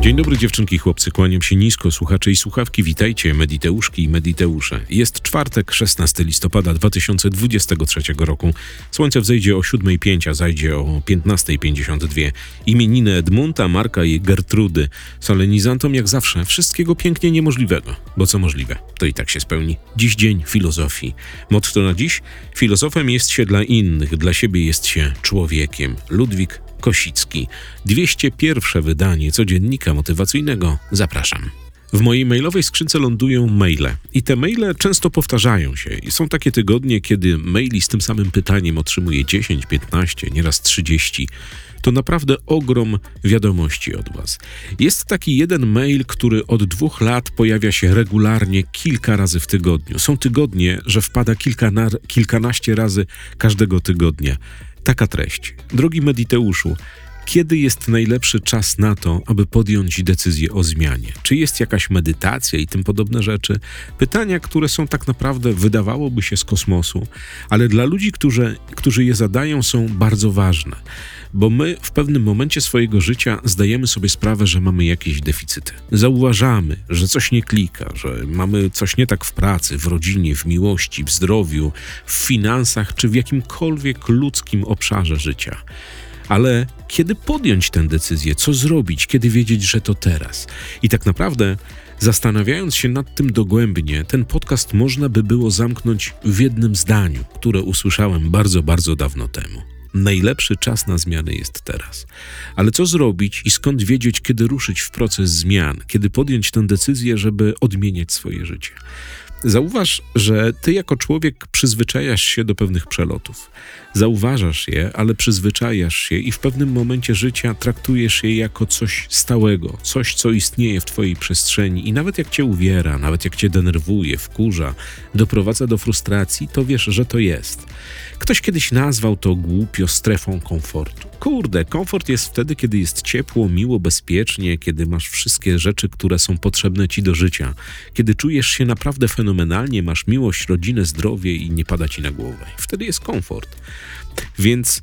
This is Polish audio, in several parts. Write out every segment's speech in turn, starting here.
Dzień dobry dziewczynki chłopcy, kłaniam się nisko, słuchacze i słuchawki, witajcie, mediteuszki i mediteusze. Jest czwartek, 16 listopada 2023 roku. Słońce wzejdzie o 7.05, a zajdzie o 15.52. Imieniny Edmunta, Marka i Gertrudy. Solenizantom jak zawsze wszystkiego pięknie niemożliwego, bo co możliwe, to i tak się spełni. Dziś dzień filozofii. Motto na dziś? Filozofem jest się dla innych, dla siebie jest się człowiekiem. Ludwik Kosicki. 201 wydanie codziennika motywacyjnego. Zapraszam. W mojej mailowej skrzynce lądują maile i te maile często powtarzają się. I są takie tygodnie, kiedy maili z tym samym pytaniem otrzymuję 10, 15, nieraz 30. To naprawdę ogrom wiadomości od Was. Jest taki jeden mail, który od dwóch lat pojawia się regularnie kilka razy w tygodniu. Są tygodnie, że wpada kilkana, kilkanaście razy każdego tygodnia. Taka treść. Drogi Mediteuszu, kiedy jest najlepszy czas na to, aby podjąć decyzję o zmianie? Czy jest jakaś medytacja i tym podobne rzeczy? Pytania, które są tak naprawdę, wydawałoby się z kosmosu, ale dla ludzi, którzy, którzy je zadają, są bardzo ważne, bo my w pewnym momencie swojego życia zdajemy sobie sprawę, że mamy jakieś deficyty. Zauważamy, że coś nie klika, że mamy coś nie tak w pracy, w rodzinie, w miłości, w zdrowiu, w finansach czy w jakimkolwiek ludzkim obszarze życia. Ale kiedy podjąć tę decyzję, co zrobić, kiedy wiedzieć, że to teraz? I tak naprawdę, zastanawiając się nad tym dogłębnie, ten podcast można by było zamknąć w jednym zdaniu, które usłyszałem bardzo, bardzo dawno temu. Najlepszy czas na zmiany jest teraz. Ale co zrobić i skąd wiedzieć, kiedy ruszyć w proces zmian, kiedy podjąć tę decyzję, żeby odmieniać swoje życie? Zauważ, że ty jako człowiek przyzwyczajasz się do pewnych przelotów. Zauważasz je, ale przyzwyczajasz się i w pewnym momencie życia traktujesz je jako coś stałego, coś, co istnieje w twojej przestrzeni i nawet jak cię uwiera, nawet jak cię denerwuje, wkurza, doprowadza do frustracji, to wiesz, że to jest. Ktoś kiedyś nazwał to głupio strefą komfortu. Kurde, komfort jest wtedy, kiedy jest ciepło, miło, bezpiecznie, kiedy masz wszystkie rzeczy, które są potrzebne ci do życia, kiedy czujesz się naprawdę fenomenalnie, masz miłość, rodzinę, zdrowie i nie pada ci na głowę. Wtedy jest komfort. Więc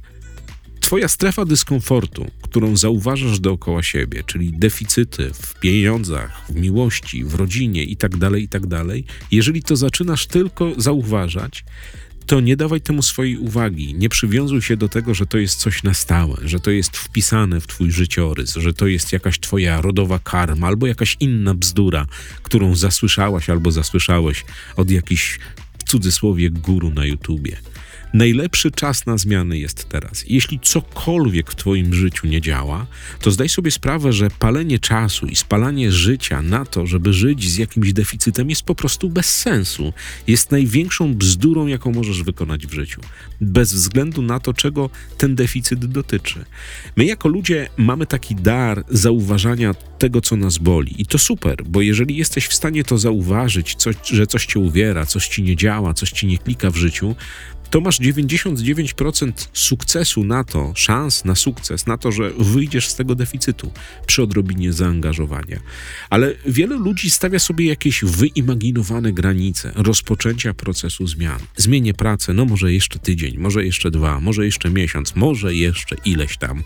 Twoja strefa dyskomfortu, którą zauważasz dookoła siebie, czyli deficyty w pieniądzach, w miłości, w rodzinie itd., tak itd., tak jeżeli to zaczynasz tylko zauważać, to nie dawaj temu swojej uwagi. Nie przywiązuj się do tego, że to jest coś na stałe, że to jest wpisane w twój życiorys, że to jest jakaś twoja rodowa karma albo jakaś inna bzdura, którą zasłyszałaś albo zasłyszałeś od jakichś w cudzysłowie guru na YouTubie. Najlepszy czas na zmiany jest teraz. Jeśli cokolwiek w Twoim życiu nie działa, to zdaj sobie sprawę, że palenie czasu i spalanie życia na to, żeby żyć z jakimś deficytem, jest po prostu bez sensu. Jest największą bzdurą, jaką możesz wykonać w życiu. Bez względu na to, czego ten deficyt dotyczy. My, jako ludzie, mamy taki dar zauważania tego, co nas boli. I to super, bo jeżeli jesteś w stanie to zauważyć, że coś cię uwiera, coś ci nie działa, coś ci nie klika w życiu, to masz 99% sukcesu na to, szans na sukces, na to, że wyjdziesz z tego deficytu przy odrobinie zaangażowania. Ale wielu ludzi stawia sobie jakieś wyimaginowane granice rozpoczęcia procesu zmian. Zmienię pracę, no może jeszcze tydzień, może jeszcze dwa, może jeszcze miesiąc, może jeszcze ileś tam.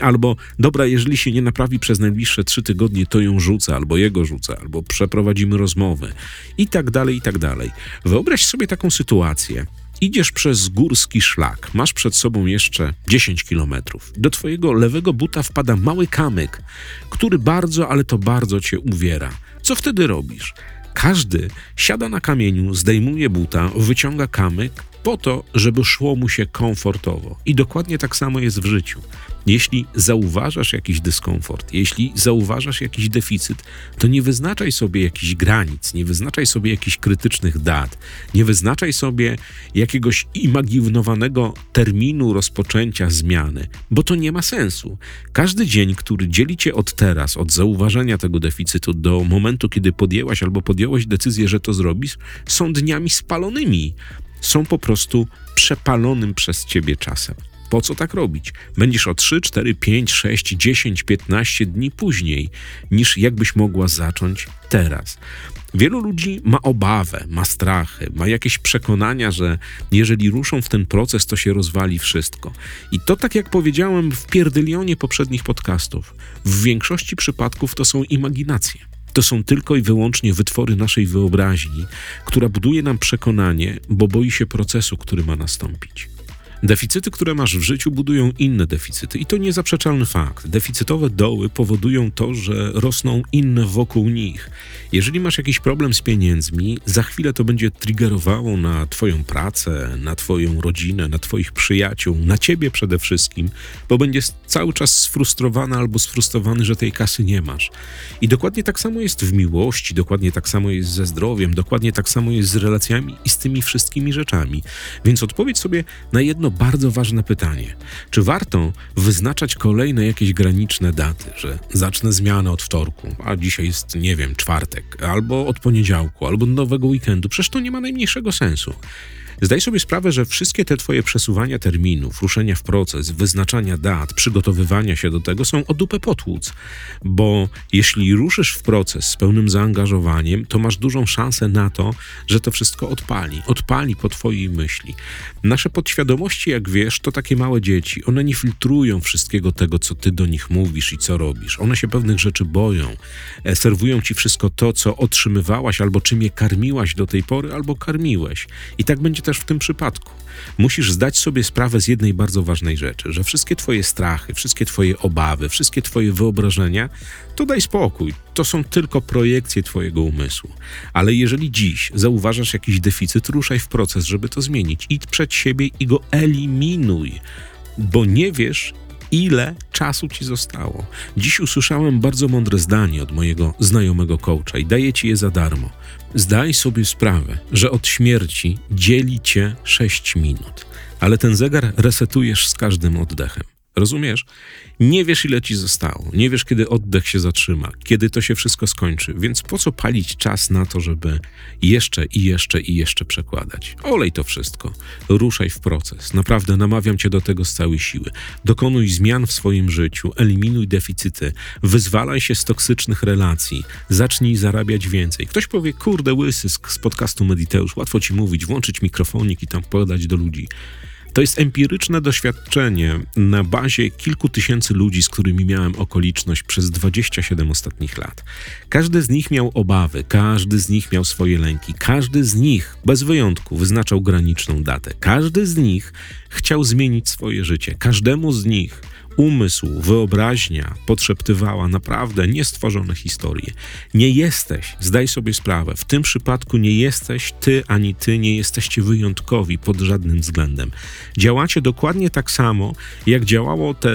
Albo dobra, jeżeli się nie naprawi przez najbliższe trzy tygodnie, to ją rzucę, albo jego rzucę, albo przeprowadzimy rozmowy i tak dalej, i tak dalej. Wyobraź sobie taką sytuację, Idziesz przez górski szlak, masz przed sobą jeszcze 10 kilometrów. Do twojego lewego buta wpada mały kamyk, który bardzo, ale to bardzo cię uwiera. Co wtedy robisz? Każdy siada na kamieniu, zdejmuje buta, wyciąga kamyk po to, żeby szło mu się komfortowo. I dokładnie tak samo jest w życiu. Jeśli zauważasz jakiś dyskomfort, jeśli zauważasz jakiś deficyt, to nie wyznaczaj sobie jakichś granic, nie wyznaczaj sobie jakichś krytycznych dat, nie wyznaczaj sobie jakiegoś imaginowanego terminu rozpoczęcia zmiany, bo to nie ma sensu. Każdy dzień, który dzieli cię od teraz, od zauważenia tego deficytu do momentu, kiedy podjęłaś albo podjąłeś decyzję, że to zrobisz, są dniami spalonymi. Są po prostu przepalonym przez ciebie czasem. Po co tak robić? Będziesz o 3, 4, 5, 6, 10, 15 dni później, niż jakbyś mogła zacząć teraz. Wielu ludzi ma obawę, ma strachy, ma jakieś przekonania, że jeżeli ruszą w ten proces, to się rozwali wszystko. I to, tak jak powiedziałem w pierdylionie poprzednich podcastów, w większości przypadków to są imaginacje. To są tylko i wyłącznie wytwory naszej wyobraźni, która buduje nam przekonanie, bo boi się procesu, który ma nastąpić. Deficyty, które masz w życiu, budują inne deficyty i to niezaprzeczalny fakt. Deficytowe doły powodują to, że rosną inne wokół nich. Jeżeli masz jakiś problem z pieniędzmi, za chwilę to będzie triggerowało na Twoją pracę, na Twoją rodzinę, na Twoich przyjaciół, na Ciebie przede wszystkim, bo będziesz cały czas sfrustrowany albo sfrustrowany, że tej kasy nie masz. I dokładnie tak samo jest w miłości, dokładnie tak samo jest ze zdrowiem, dokładnie tak samo jest z relacjami i z tymi wszystkimi rzeczami. Więc odpowiedz sobie na jedno bardzo ważne pytanie. Czy warto wyznaczać kolejne jakieś graniczne daty, że zacznę zmianę od wtorku, a dzisiaj jest, nie wiem, czwartek, albo od poniedziałku, albo nowego weekendu? Przecież to nie ma najmniejszego sensu. Zdaj sobie sprawę, że wszystkie te twoje przesuwania terminów, ruszenia w proces, wyznaczania dat, przygotowywania się do tego są o dupę potłuc, bo jeśli ruszysz w proces z pełnym zaangażowaniem, to masz dużą szansę na to, że to wszystko odpali, odpali po twojej myśli. Nasze podświadomości, jak wiesz, to takie małe dzieci. One nie filtrują wszystkiego tego, co ty do nich mówisz i co robisz. One się pewnych rzeczy boją. E, serwują ci wszystko to, co otrzymywałaś albo czym je karmiłaś do tej pory, albo karmiłeś. I tak będzie też w tym przypadku. Musisz zdać sobie sprawę z jednej bardzo ważnej rzeczy, że wszystkie twoje strachy, wszystkie twoje obawy, wszystkie twoje wyobrażenia, to daj spokój. To są tylko projekcje twojego umysłu. Ale jeżeli dziś zauważasz jakiś deficyt, ruszaj w proces, żeby to zmienić. Idź przed siebie i go eliminuj, bo nie wiesz, ile czasu ci zostało. Dziś usłyszałem bardzo mądre zdanie od mojego znajomego coacha i daję ci je za darmo. Zdaj sobie sprawę, że od śmierci dzieli cię 6 minut, ale ten zegar resetujesz z każdym oddechem. Rozumiesz? Nie wiesz, ile ci zostało, nie wiesz, kiedy oddech się zatrzyma, kiedy to się wszystko skończy, więc po co palić czas na to, żeby jeszcze i jeszcze i jeszcze przekładać? Olej to wszystko, ruszaj w proces. Naprawdę namawiam cię do tego z całej siły. Dokonuj zmian w swoim życiu, eliminuj deficyty, wyzwalaj się z toksycznych relacji, zacznij zarabiać więcej. Ktoś powie, kurde, łysy z z podcastu Mediteusz, łatwo ci mówić, włączyć mikrofonik i tam podać do ludzi. To jest empiryczne doświadczenie na bazie kilku tysięcy ludzi, z którymi miałem okoliczność przez 27 ostatnich lat. Każdy z nich miał obawy, każdy z nich miał swoje lęki, każdy z nich, bez wyjątku, wyznaczał graniczną datę. Każdy z nich chciał zmienić swoje życie. Każdemu z nich umysł, wyobraźnia podszeptywała naprawdę niestworzone historie. Nie jesteś, zdaj sobie sprawę, w tym przypadku nie jesteś ty ani ty nie jesteście wyjątkowi pod żadnym względem. Działacie dokładnie tak samo, jak działało te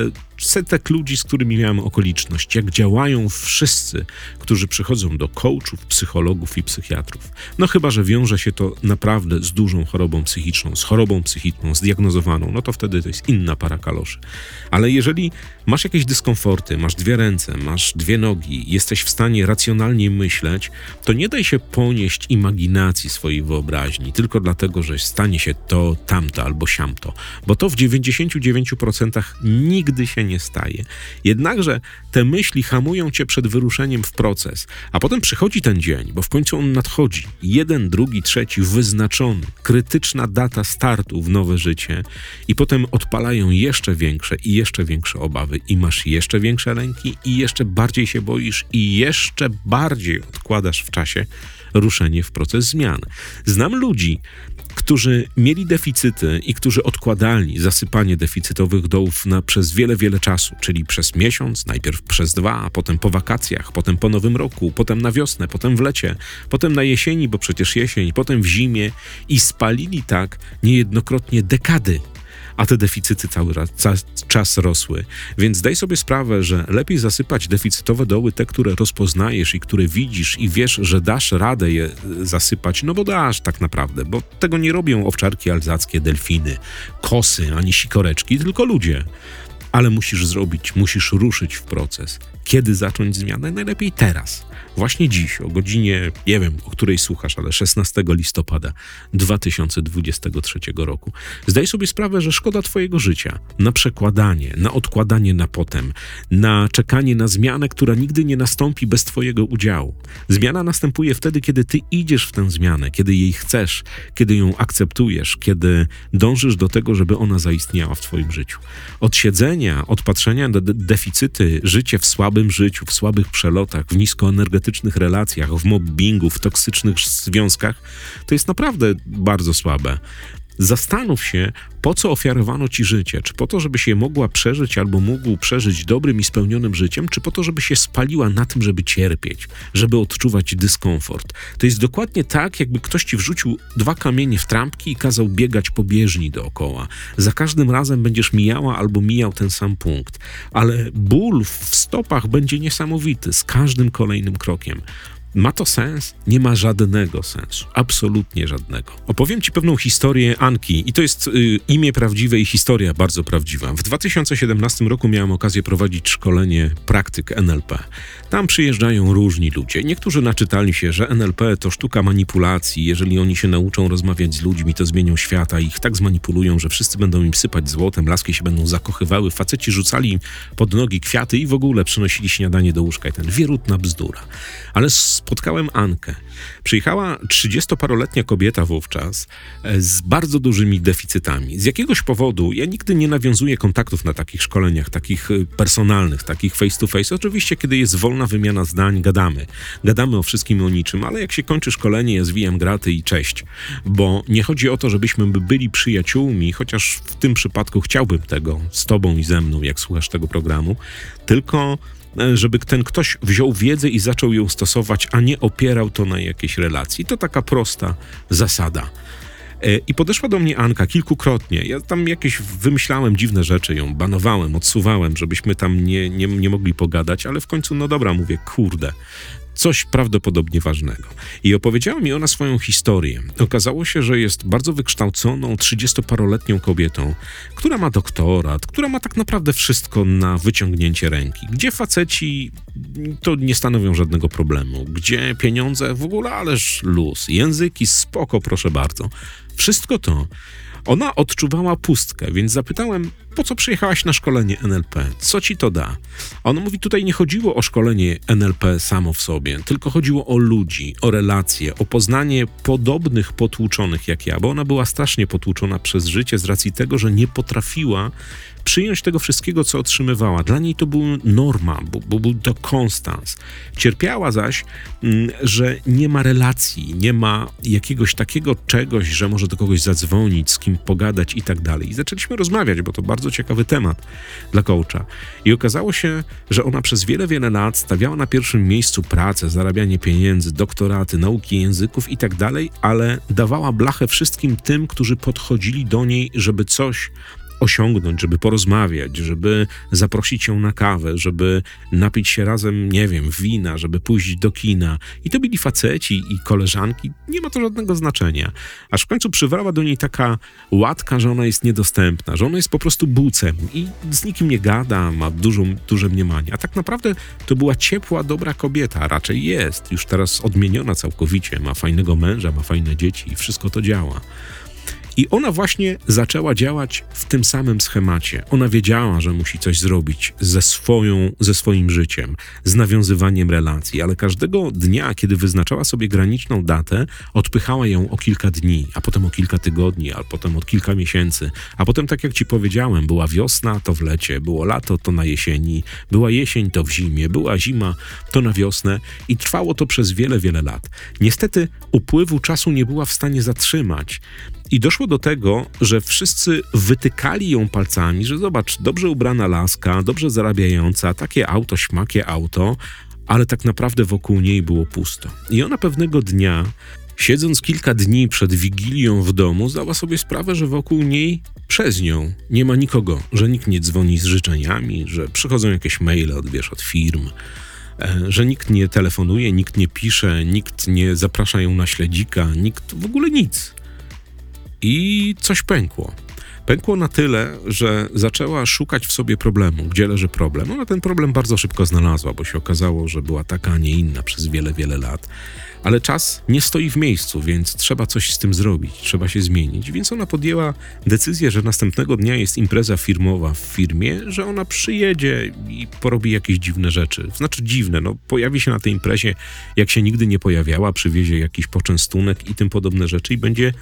setek ludzi, z którymi miałem okoliczność, jak działają wszyscy, którzy przychodzą do coachów, psychologów i psychiatrów. No chyba, że wiąże się to naprawdę z dużą chorobą psychiczną, z chorobą psychiczną, zdiagnozowaną, no to wtedy to jest inna para kaloszy. Ale jeżeli masz jakieś dyskomforty, masz dwie ręce, masz dwie nogi, jesteś w stanie racjonalnie myśleć, to nie daj się ponieść imaginacji swojej wyobraźni, tylko dlatego, że stanie się to, tamto albo siamto, bo to w 99% nigdy się nie staje. Jednakże te myśli hamują cię przed wyruszeniem w proces, a potem przychodzi ten dzień, bo w końcu on nadchodzi. Jeden, drugi, trzeci, wyznaczony, krytyczna data startu w nowe życie i potem odpalają jeszcze większe i jeszcze większe obawy i masz jeszcze większe lęki i jeszcze bardziej się boisz i jeszcze bardziej odkładasz w czasie ruszenie w proces zmian. Znam ludzi, którzy mieli deficyty i którzy odkładali zasypanie deficytowych dołów na, przez wiele, wiele czasu, czyli przez miesiąc, najpierw przez dwa, potem po wakacjach, potem po nowym roku, potem na wiosnę, potem w lecie, potem na jesieni, bo przecież jesień, potem w zimie i spalili tak niejednokrotnie dekady a te deficyty cały raz, ca, czas rosły. Więc daj sobie sprawę, że lepiej zasypać deficytowe doły, te, które rozpoznajesz i które widzisz i wiesz, że dasz radę je e, zasypać, no bo dasz tak naprawdę, bo tego nie robią owczarki alzackie, delfiny, kosy ani sikoreczki, tylko ludzie. ale musisz zrobić, musisz ruszyć w proces. Kiedy zacząć zmianę? Najlepiej teraz. Właśnie dziś, o godzinie, nie wiem, o której słuchasz, ale 16 listopada 2023 roku. Zdaj sobie sprawę, że szkoda Twojego życia na przekładanie, na odkładanie na potem, na czekanie na zmianę, która nigdy nie nastąpi bez Twojego udziału. Zmiana następuje wtedy, kiedy Ty idziesz w tę zmianę, kiedy jej chcesz, kiedy ją akceptujesz, kiedy dążysz do tego, żeby ona zaistniała w Twoim życiu. Od siedzenia, od patrzenia na de deficyty, życie w słabym życiu, w słabych przelotach, w niskoenergetycznych relacjach, w mobbingu, w toksycznych związkach, to jest naprawdę bardzo słabe. Zastanów się, po co ofiarowano ci życie? Czy po to, żeby się mogła przeżyć albo mógł przeżyć dobrym i spełnionym życiem, czy po to, żeby się spaliła na tym, żeby cierpieć, żeby odczuwać dyskomfort? To jest dokładnie tak, jakby ktoś ci wrzucił dwa kamienie w trampki i kazał biegać po bieżni dookoła. Za każdym razem będziesz mijała albo mijał ten sam punkt, ale ból w stopach będzie niesamowity z każdym kolejnym krokiem. Ma to sens? Nie ma żadnego sensu. Absolutnie żadnego. Opowiem Ci pewną historię Anki i to jest y, imię prawdziwe i historia bardzo prawdziwa. W 2017 roku miałem okazję prowadzić szkolenie praktyk NLP. Tam przyjeżdżają różni ludzie. Niektórzy naczytali się, że NLP to sztuka manipulacji. Jeżeli oni się nauczą rozmawiać z ludźmi, to zmienią świata. Ich tak zmanipulują, że wszyscy będą im sypać złotem, laski się będą zakochywały, faceci rzucali im pod nogi kwiaty i w ogóle przynosili śniadanie do łóżka. I ten wierutna bzdura. Ale spotkałem Ankę. Przyjechała 30-paroletnia kobieta wówczas e, z bardzo dużymi deficytami. Z jakiegoś powodu ja nigdy nie nawiązuję kontaktów na takich szkoleniach, takich e, personalnych, takich face to face. Oczywiście, kiedy jest wolna wymiana zdań, gadamy. Gadamy o wszystkim i o niczym, ale jak się kończy szkolenie, ja zwijam graty i cześć. Bo nie chodzi o to, żebyśmy byli przyjaciółmi, chociaż w tym przypadku chciałbym tego z tobą i ze mną, jak słuchasz tego programu, tylko żeby ten ktoś wziął wiedzę i zaczął ją stosować, a nie opierał to na jakiejś relacji. To taka prosta zasada. E, I podeszła do mnie Anka kilkukrotnie. Ja tam jakieś wymyślałem dziwne rzeczy, ją banowałem, odsuwałem, żebyśmy tam nie, nie, nie mogli pogadać, ale w końcu, no dobra, mówię, kurde, coś prawdopodobnie ważnego. I opowiedziała mi ona swoją historię. Okazało się, że jest bardzo wykształconą, 30-paroletnią kobietą, która ma doktorat, która ma tak naprawdę wszystko na wyciągnięcie ręki. Gdzie faceci to nie stanowią żadnego problemu. Gdzie pieniądze w ogóle, ależ luz. Języki spoko, proszę bardzo. Wszystko to ona odczuwała pustkę, więc zapytałem, po co przyjechałaś na szkolenie NLP? Co ci to da? A ona mówi, tutaj nie chodziło o szkolenie NLP samo w sobie, tylko chodziło o ludzi, o relacje, o poznanie podobnych potłuczonych jak ja, bo ona była strasznie potłuczona przez życie z racji tego, że nie potrafiła przyjąć tego wszystkiego, co otrzymywała. Dla niej to był norma, bo, bo był to konstans. Cierpiała zaś, mm, że nie ma relacji, nie ma jakiegoś takiego czegoś, że może do kogoś zadzwonić, z kim pogadać i tak dalej. I zaczęliśmy rozmawiać, bo to bardzo ciekawy temat dla coacha. I okazało się, że ona przez wiele, wiele lat stawiała na pierwszym miejscu pracę, zarabianie pieniędzy, doktoraty, nauki języków i tak dalej, ale dawała blachę wszystkim tym, którzy podchodzili do niej, żeby coś osiągnąć, żeby porozmawiać, żeby zaprosić ją na kawę, żeby napić się razem, nie wiem, wina, żeby pójść do kina. I to byli faceci i koleżanki, nie ma to żadnego znaczenia. Aż w końcu przywrała do niej taka łatka, że ona jest niedostępna, że ona jest po prostu bucem i z nikim nie gada, ma dużą, duże mniemanie. A tak naprawdę to była ciepła, dobra kobieta, raczej jest, już teraz odmieniona całkowicie, ma fajnego męża, ma fajne dzieci i wszystko to działa. I ona właśnie zaczęła działać w tym samym schemacie. Ona wiedziała, że musi coś zrobić ze, swoją, ze swoim życiem, z nawiązywaniem relacji, ale każdego dnia, kiedy wyznaczała sobie graniczną datę, odpychała ją o kilka dni, a potem o kilka tygodni, a potem o kilka miesięcy. A potem, tak jak ci powiedziałem, była wiosna, to w lecie, było lato, to na jesieni, była jesień, to w zimie, była zima, to na wiosnę i trwało to przez wiele, wiele lat. Niestety upływu czasu nie była w stanie zatrzymać. I doszło do tego, że wszyscy wytykali ją palcami, że zobacz, dobrze ubrana laska, dobrze zarabiająca, takie auto, śmakie auto, ale tak naprawdę wokół niej było pusto. I ona pewnego dnia, siedząc kilka dni przed wigilią w domu, zdała sobie sprawę, że wokół niej przez nią nie ma nikogo, że nikt nie dzwoni z życzeniami, że przychodzą jakieś maile, odbierz od firm, e, że nikt nie telefonuje, nikt nie pisze, nikt nie zaprasza ją na śledzika, nikt w ogóle nic i coś pękło. Pękło na tyle, że zaczęła szukać w sobie problemu, gdzie leży problem. Ona ten problem bardzo szybko znalazła, bo się okazało, że była taka, a nie inna przez wiele, wiele lat. Ale czas nie stoi w miejscu, więc trzeba coś z tym zrobić, trzeba się zmienić. Więc ona podjęła decyzję, że następnego dnia jest impreza firmowa w firmie, że ona przyjedzie i porobi jakieś dziwne rzeczy. Znaczy dziwne, no pojawi się na tej imprezie, jak się nigdy nie pojawiała, przywiezie jakiś poczęstunek i tym podobne rzeczy i będzie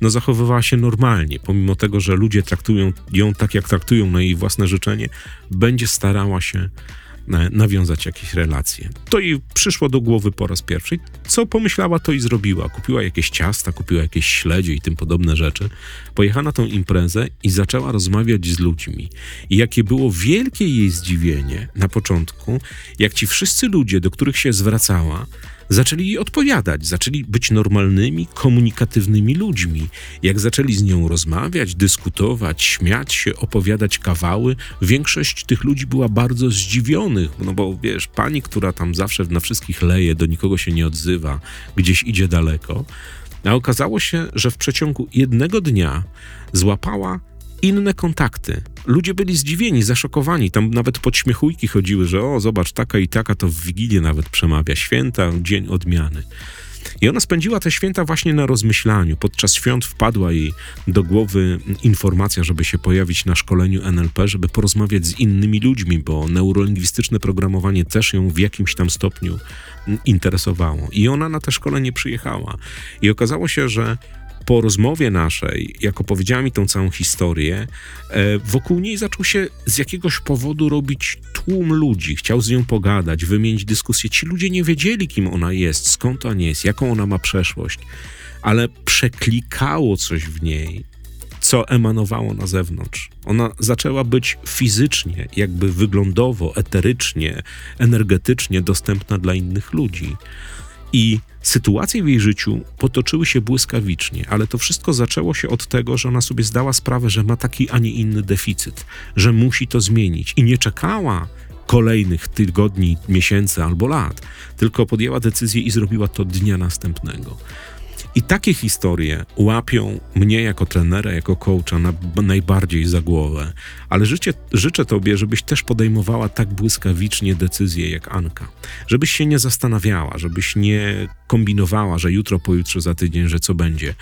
no, zachowywała się normalnie, pomimo tego, że ludzie traktują ją tak, jak traktują na jej własne życzenie, będzie starała się e, nawiązać jakieś relacje. To jej przyszło do głowy po raz pierwszy. Co pomyślała, to i zrobiła. Kupiła jakieś ciasta, kupiła jakieś śledzie i tym podobne rzeczy. Pojechała na tą imprezę i zaczęła rozmawiać z ludźmi. I jakie było wielkie jej zdziwienie na początku, jak ci wszyscy ludzie, do których się zwracała, zaczęli jej odpowiadać, zaczęli być normalnymi, komunikatywnymi ludźmi. Jak zaczęli z nią rozmawiać, dyskutować, śmiać się, opowiadać kawały, większość tych ludzi była bardzo zdziwionych, no bo wiesz, pani, która tam zawsze na wszystkich leje, do nikogo się nie odzywa, gdzieś idzie daleko, a okazało się, że w przeciągu jednego dnia złapała inne kontakty. Ludzie byli zdziwieni, zaszokowani. Tam nawet podśmiechujki chodziły, że o, zobacz, taka i taka to w Wigilię nawet przemawia. Święta, dzień odmiany. I ona spędziła te święta właśnie na rozmyślaniu. Podczas świąt wpadła jej do głowy informacja, żeby się pojawić na szkoleniu NLP, żeby porozmawiać z innymi ludźmi, bo neurolingwistyczne programowanie też ją w jakimś tam stopniu interesowało. I ona na te szkolenie przyjechała. I okazało się, że po rozmowie naszej, jak opowiedziała mi tą całą historię, e, wokół niej zaczął się z jakiegoś powodu robić tłum ludzi. Chciał z nią pogadać, wymienić dyskusję. Ci ludzie nie wiedzieli, kim ona jest, skąd ona jest, jaką ona ma przeszłość, ale przeklikało coś w niej, co emanowało na zewnątrz. Ona zaczęła być fizycznie, jakby wyglądowo, eterycznie, energetycznie dostępna dla innych ludzi. I sytuacje w jej życiu potoczyły się błyskawicznie, ale to wszystko zaczęło się od tego, że ona sobie zdała sprawę, że ma taki, a nie inny deficyt, że musi to zmienić i nie czekała kolejnych tygodni, miesięcy albo lat, tylko podjęła decyzję i zrobiła to dnia następnego. I takie historie łapią mnie jako trenera, jako coacha na, najbardziej za głowę. Ale życie, życzę Tobie, żebyś też podejmowała tak błyskawicznie decyzje jak Anka. Żebyś się nie zastanawiała, żebyś nie kombinowała, że jutro, pojutrze, za tydzień, że co będzie.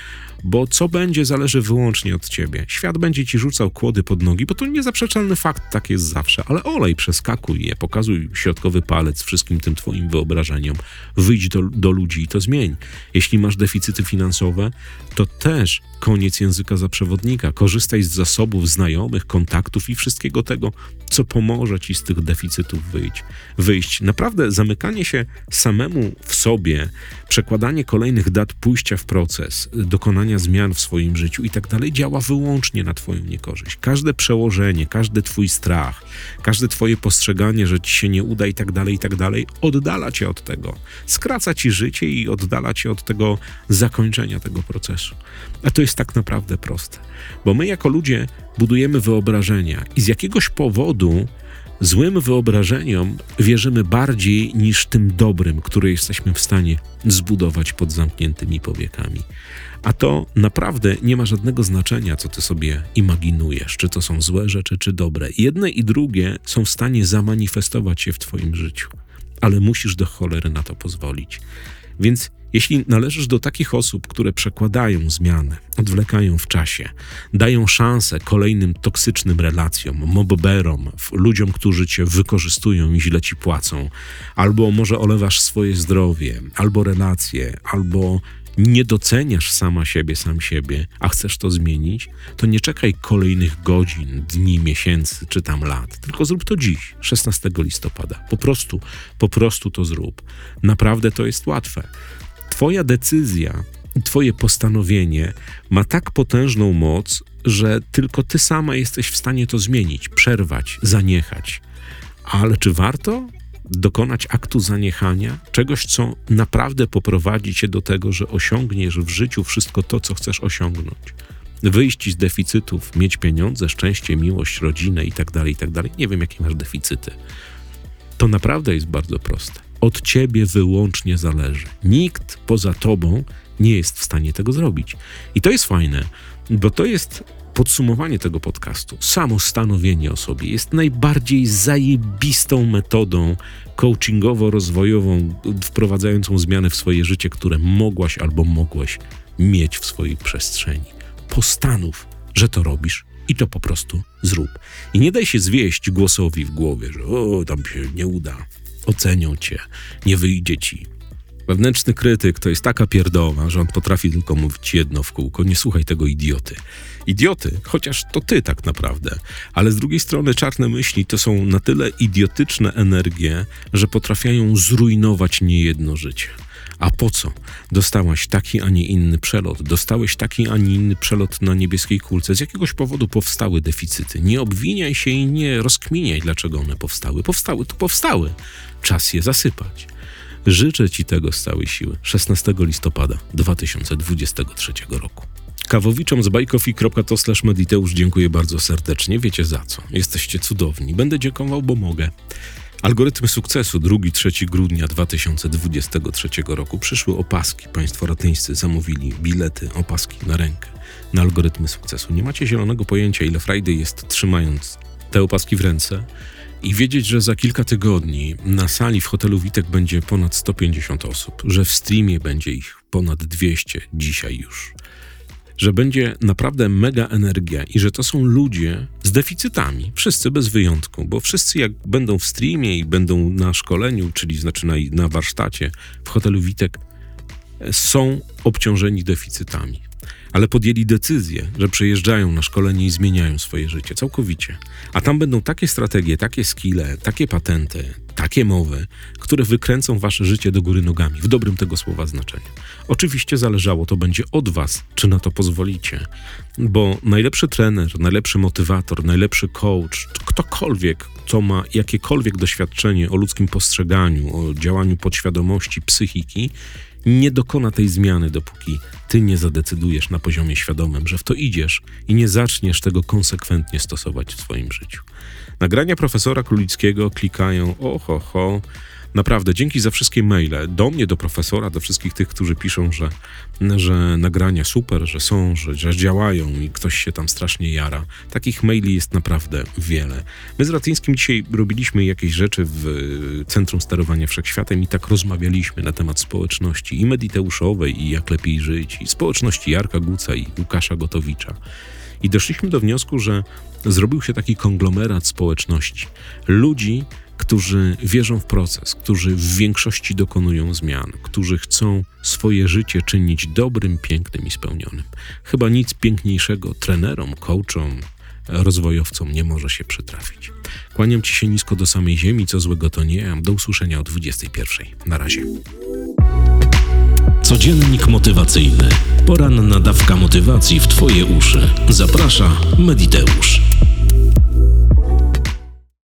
Bo co będzie, zależy wyłącznie od Ciebie. Świat będzie Ci rzucał kłody pod nogi, bo to niezaprzeczalny fakt, tak jest zawsze. Ale olej, przeskakuj je, pokazuj środkowy palec wszystkim tym Twoim wyobrażeniom. Wyjdź do, do ludzi i to zmień. Jeśli masz deficyty finansowe, to też koniec języka za przewodnika. Korzystaj z zasobów znajomych, kontaktów i wszystkiego tego, co pomoże ci z tych deficytów wyjść. wyjść. Naprawdę zamykanie się samemu w sobie, przekładanie kolejnych dat pójścia w proces, dokonania zmian w swoim życiu i tak dalej, działa wyłącznie na Twoją niekorzyść. Każde przełożenie, każdy Twój strach, każde Twoje postrzeganie, że ci się nie uda i tak dalej, i tak dalej, oddala Cię od tego. Skraca Ci życie i oddala Cię od tego zakończenia tego procesu. A to jest tak naprawdę proste, bo my jako ludzie budujemy wyobrażenia i z jakiegoś powodu złym wyobrażeniom wierzymy bardziej niż tym dobrym, które jesteśmy w stanie zbudować pod zamkniętymi powiekami. A to naprawdę nie ma żadnego znaczenia, co ty sobie imaginujesz, czy to są złe rzeczy, czy dobre. Jedne i drugie są w stanie zamanifestować się w twoim życiu, ale musisz do cholery na to pozwolić. Więc jeśli należysz do takich osób, które przekładają zmiany, odwlekają w czasie, dają szansę kolejnym toksycznym relacjom, mobberom, ludziom, którzy cię wykorzystują i źle ci płacą, albo może olewasz swoje zdrowie, albo relacje, albo nie doceniasz sama siebie, sam siebie, a chcesz to zmienić, to nie czekaj kolejnych godzin, dni, miesięcy czy tam lat, tylko zrób to dziś, 16 listopada. Po prostu, po prostu to zrób. Naprawdę to jest łatwe. Twoja decyzja i Twoje postanowienie ma tak potężną moc, że tylko Ty sama jesteś w stanie to zmienić, przerwać, zaniechać. Ale czy warto dokonać aktu zaniechania, czegoś, co naprawdę poprowadzi Cię do tego, że osiągniesz w życiu wszystko to, co chcesz osiągnąć? Wyjść z deficytów, mieć pieniądze, szczęście, miłość, rodzinę itd., tak itd. Tak Nie wiem, jakie masz deficyty. To naprawdę jest bardzo proste od ciebie wyłącznie zależy. Nikt poza tobą nie jest w stanie tego zrobić. I to jest fajne, bo to jest podsumowanie tego podcastu. Samo stanowienie o sobie jest najbardziej zajebistą metodą coachingowo-rozwojową, wprowadzającą zmiany w swoje życie, które mogłaś albo mogłeś mieć w swojej przestrzeni. Postanów, że to robisz i to po prostu zrób. I nie daj się zwieść głosowi w głowie, że o, tam się nie uda, ocenią cię, nie wyjdzie ci. Wewnętrzny krytyk to jest taka pierdoła, że on potrafi tylko mówić jedno w kółko. Nie słuchaj tego idioty. Idioty, chociaż to ty tak naprawdę. Ale z drugiej strony czarne myśli to są na tyle idiotyczne energie, że potrafiają zrujnować niejedno życie. A po co? Dostałaś taki, a nie inny przelot. Dostałeś taki, a nie inny przelot na niebieskiej kulce. Z jakiegoś powodu powstały deficyty. Nie obwiniaj się i nie rozkminiaj, dlaczego one powstały. Powstały, to powstały. Czas je zasypać. Życzę Ci tego z całej siły. 16 listopada 2023 roku. Kawowiczom z bajkofi.to mediteusz dziękuję bardzo serdecznie. Wiecie za co. Jesteście cudowni. Będę dziękował, bo mogę. Algorytm sukcesu 2-3 grudnia 2023 roku przyszły opaski. Państwo ratyńscy zamówili bilety, opaski na rękę na algorytmy sukcesu. Nie macie zielonego pojęcia, ile frajdy jest trzymając te opaski w ręce i wiedzieć, że za kilka tygodni na sali w hotelu Witek będzie ponad 150 osób, że w streamie będzie ich ponad 200 dzisiaj już że będzie naprawdę mega energia i że to są ludzie z deficytami, wszyscy bez wyjątku, bo wszyscy jak będą w streamie i będą na szkoleniu, czyli znaczy na, na warsztacie w hotelu Witek, są obciążeni deficytami. Ale podjęli decyzję, że przejeżdżają na szkolenie i zmieniają swoje życie całkowicie. A tam będą takie strategie, takie skille, takie patenty, takie mowy, które wykręcą wasze życie do góry nogami, w dobrym tego słowa znaczeniu. Oczywiście zależało to będzie od was, czy na to pozwolicie, bo najlepszy trener, najlepszy motywator, najlepszy coach, ktokolwiek, kto ma jakiekolwiek doświadczenie o ludzkim postrzeganiu, o działaniu podświadomości, psychiki, nie dokona tej zmiany, dopóki ty nie zadecydujesz na poziomie świadomym, że w to idziesz i nie zaczniesz tego konsekwentnie stosować w swoim życiu. Nagrania profesora Królickiego klikają oho, ho, Naprawdę, dzięki za wszystkie maile do mnie, do profesora, do wszystkich tych, którzy piszą, że, że nagrania super, że są, że, że działają i ktoś się tam strasznie jara. Takich maili jest naprawdę wiele. My z Ratyńskim dzisiaj robiliśmy jakieś rzeczy w Centrum Sterowania Wszechświatem i tak rozmawialiśmy na temat społeczności i mediteuszowej, i jak lepiej żyć, i społeczności Jarka Guca i Łukasza Gotowicza. I doszliśmy do wniosku, że zrobił się taki konglomerat społeczności. Ludzi, którzy wierzą w proces, którzy w większości dokonują zmian, którzy chcą swoje życie czynić dobrym, pięknym i spełnionym. Chyba nic piękniejszego trenerom, coachom, rozwojowcom nie może się przytrafić. Kłaniam Ci się nisko do samej ziemi, co złego to nie, do usłyszenia o 21. Na razie. Codziennik motywacyjny. Poranna dawka motywacji w Twoje uszy. Zaprasza Mediteusz.